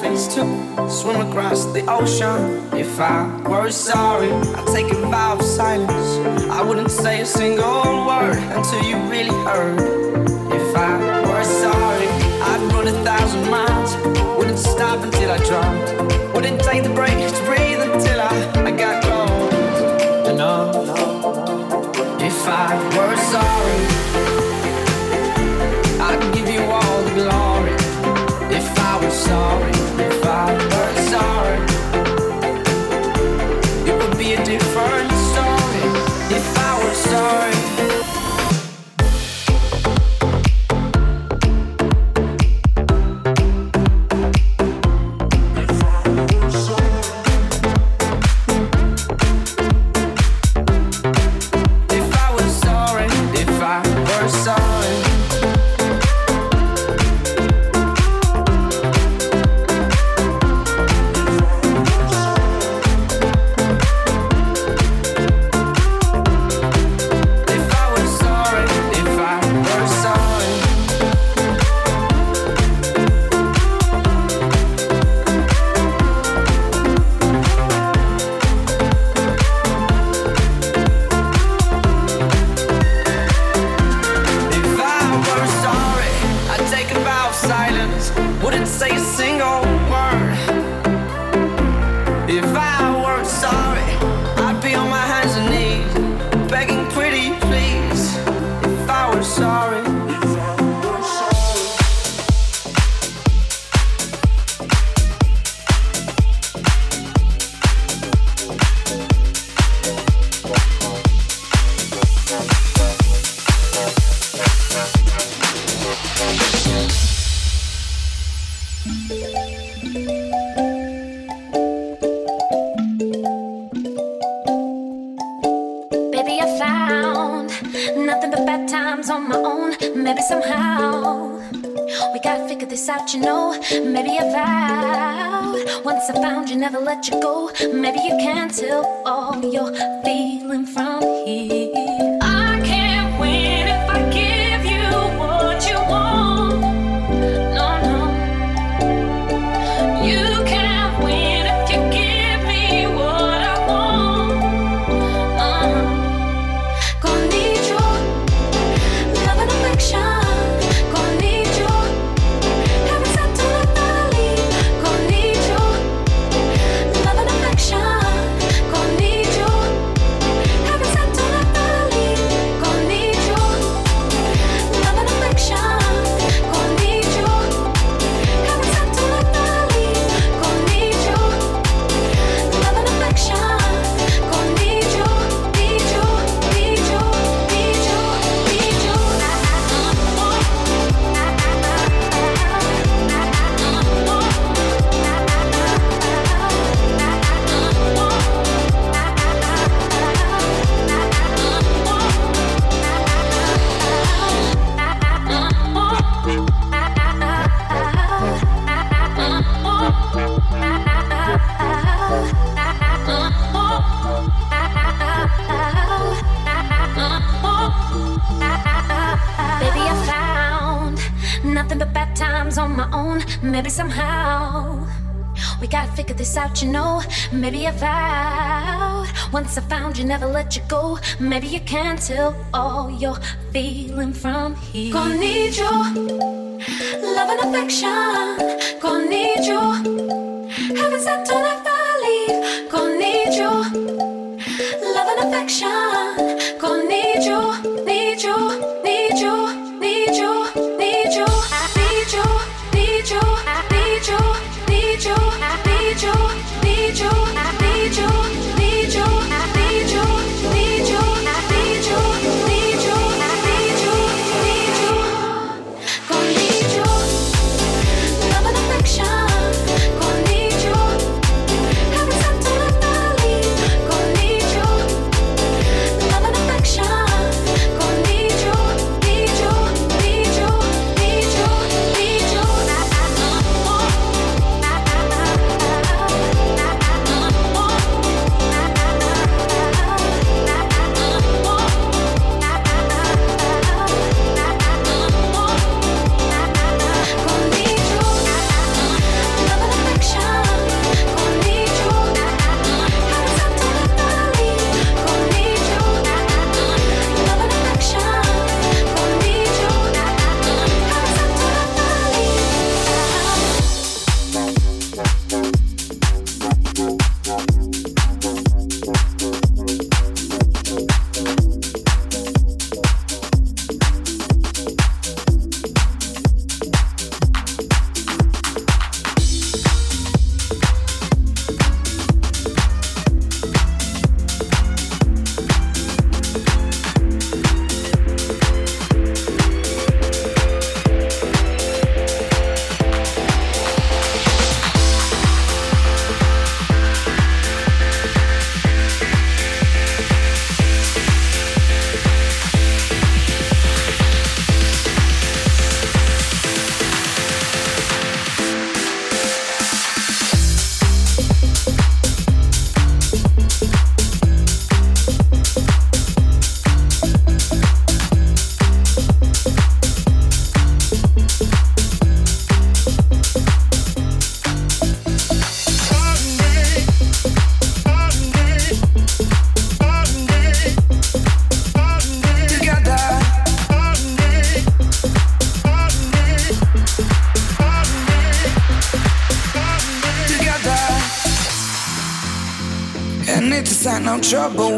face to swim across the ocean. If I were sorry, I'd take a vow of silence. I wouldn't say a single word until you really heard. If I were sorry, I'd run a thousand miles. Wouldn't stop until I dropped. Wouldn't take the break to breathe. Maybe I vowed once I found you, never let you go. Maybe you can't tell all your feeling from here. Gonna need your love and affection.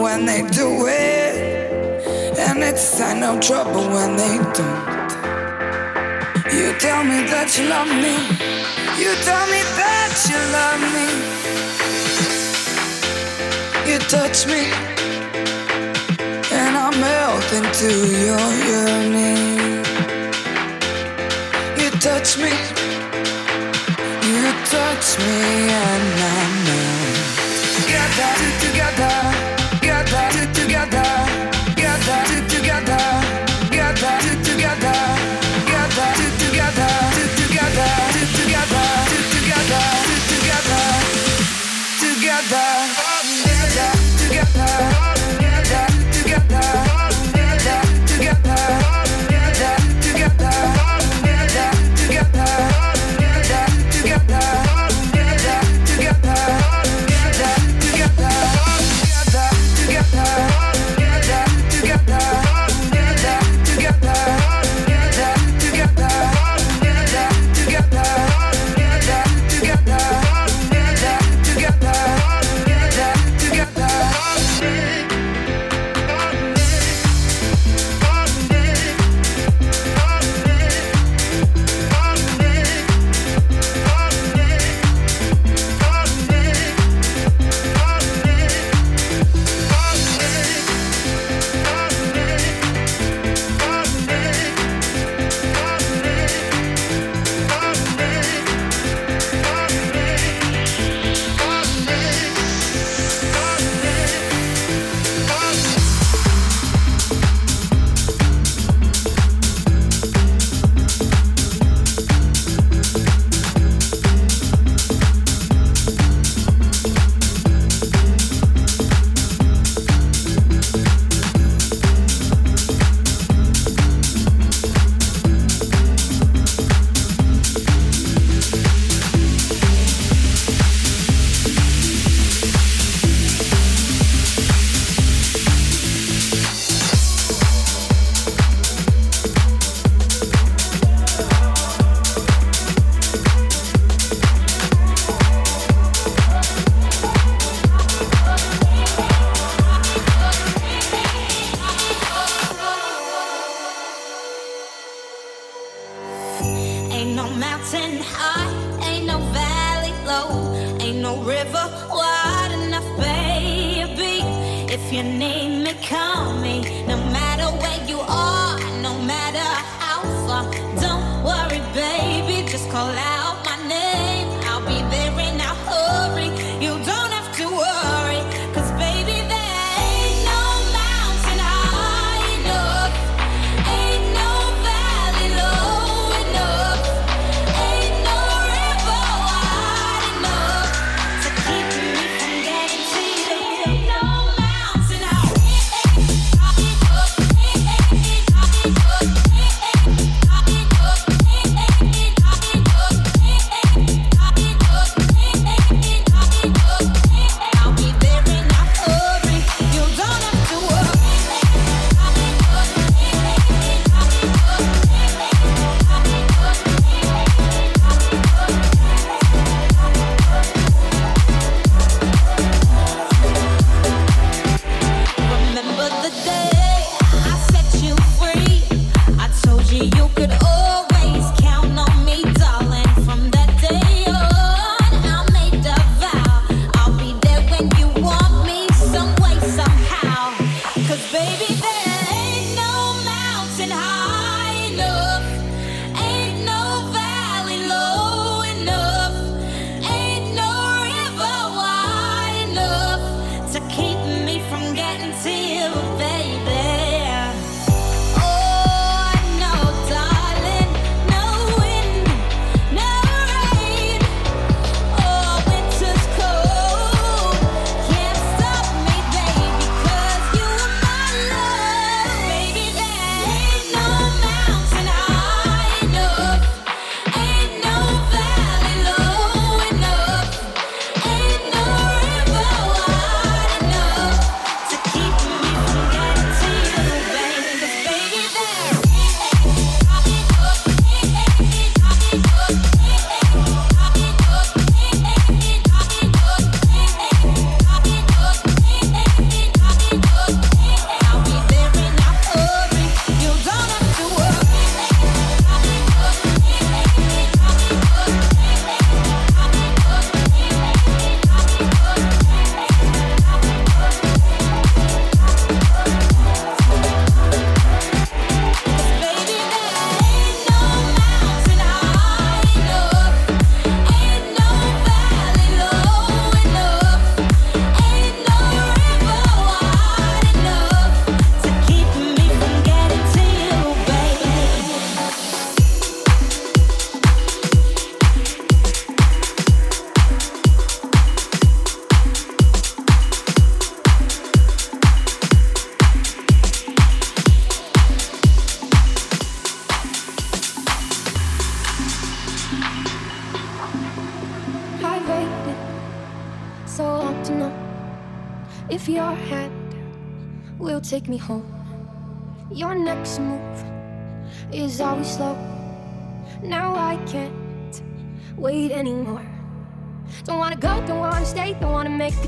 when they do it, and it's a sign of trouble when they don't. You tell me that you love me, you tell me that you love me. You touch me, and I melt into your yearning. You touch me, you touch me, and I melt. Get that.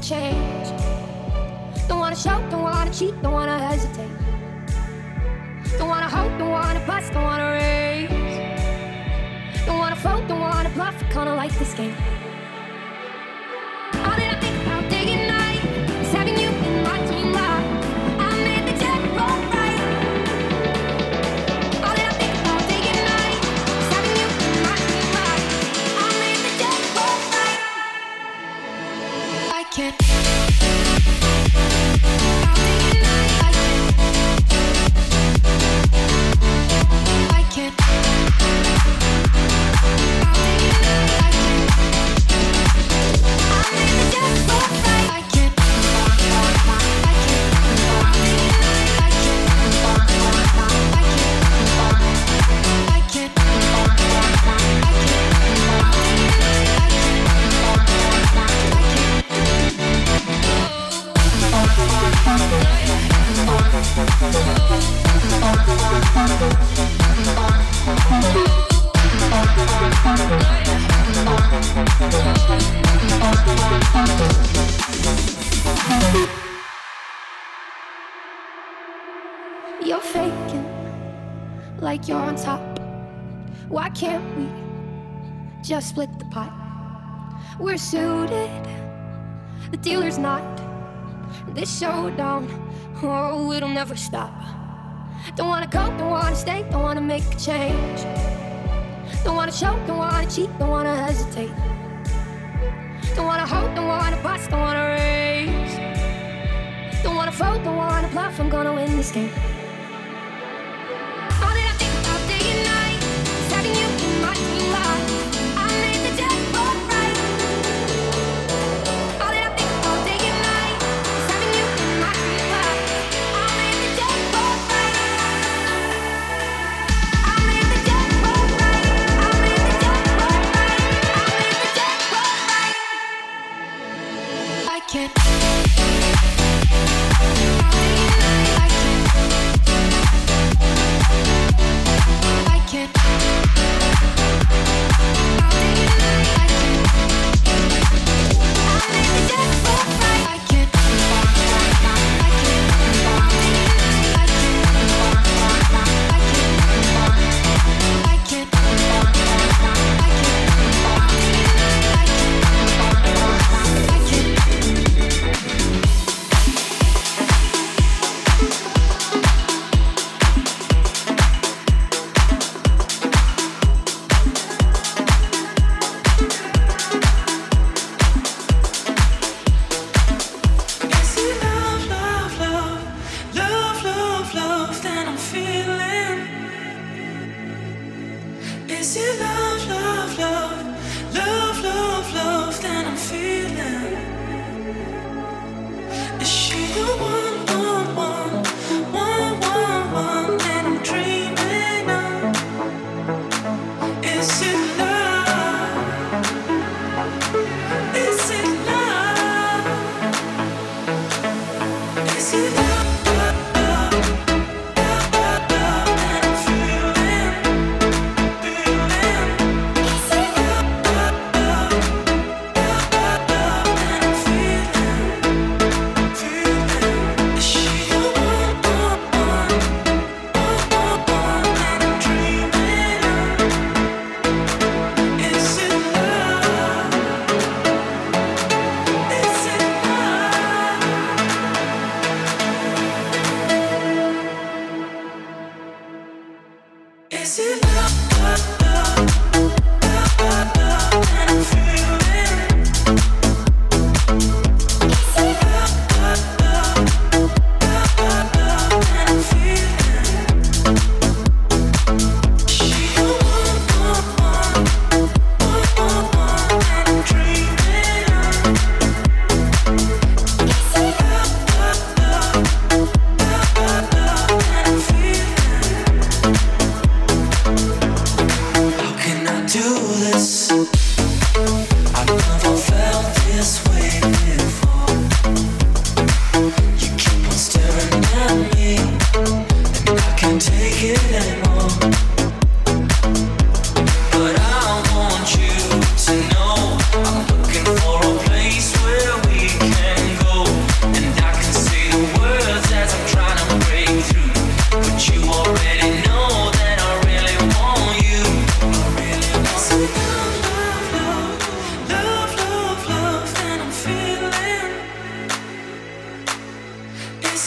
Change. Don't wanna show, don't wanna cheat, don't wanna hesitate. Don't wanna hope, don't wanna bust, don't wanna raise. Don't wanna fold, don't wanna bluff, kinda like this game. Showdown, oh, it'll never stop. Don't wanna go, don't wanna stay, don't wanna make a change. Don't wanna choke, don't wanna cheat, don't wanna hesitate. Don't wanna hope, don't wanna bust, don't wanna raise. Don't wanna fold, don't wanna bluff, I'm gonna win this game.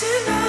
tonight.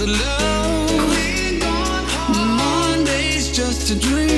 The love. Monday's just a dream.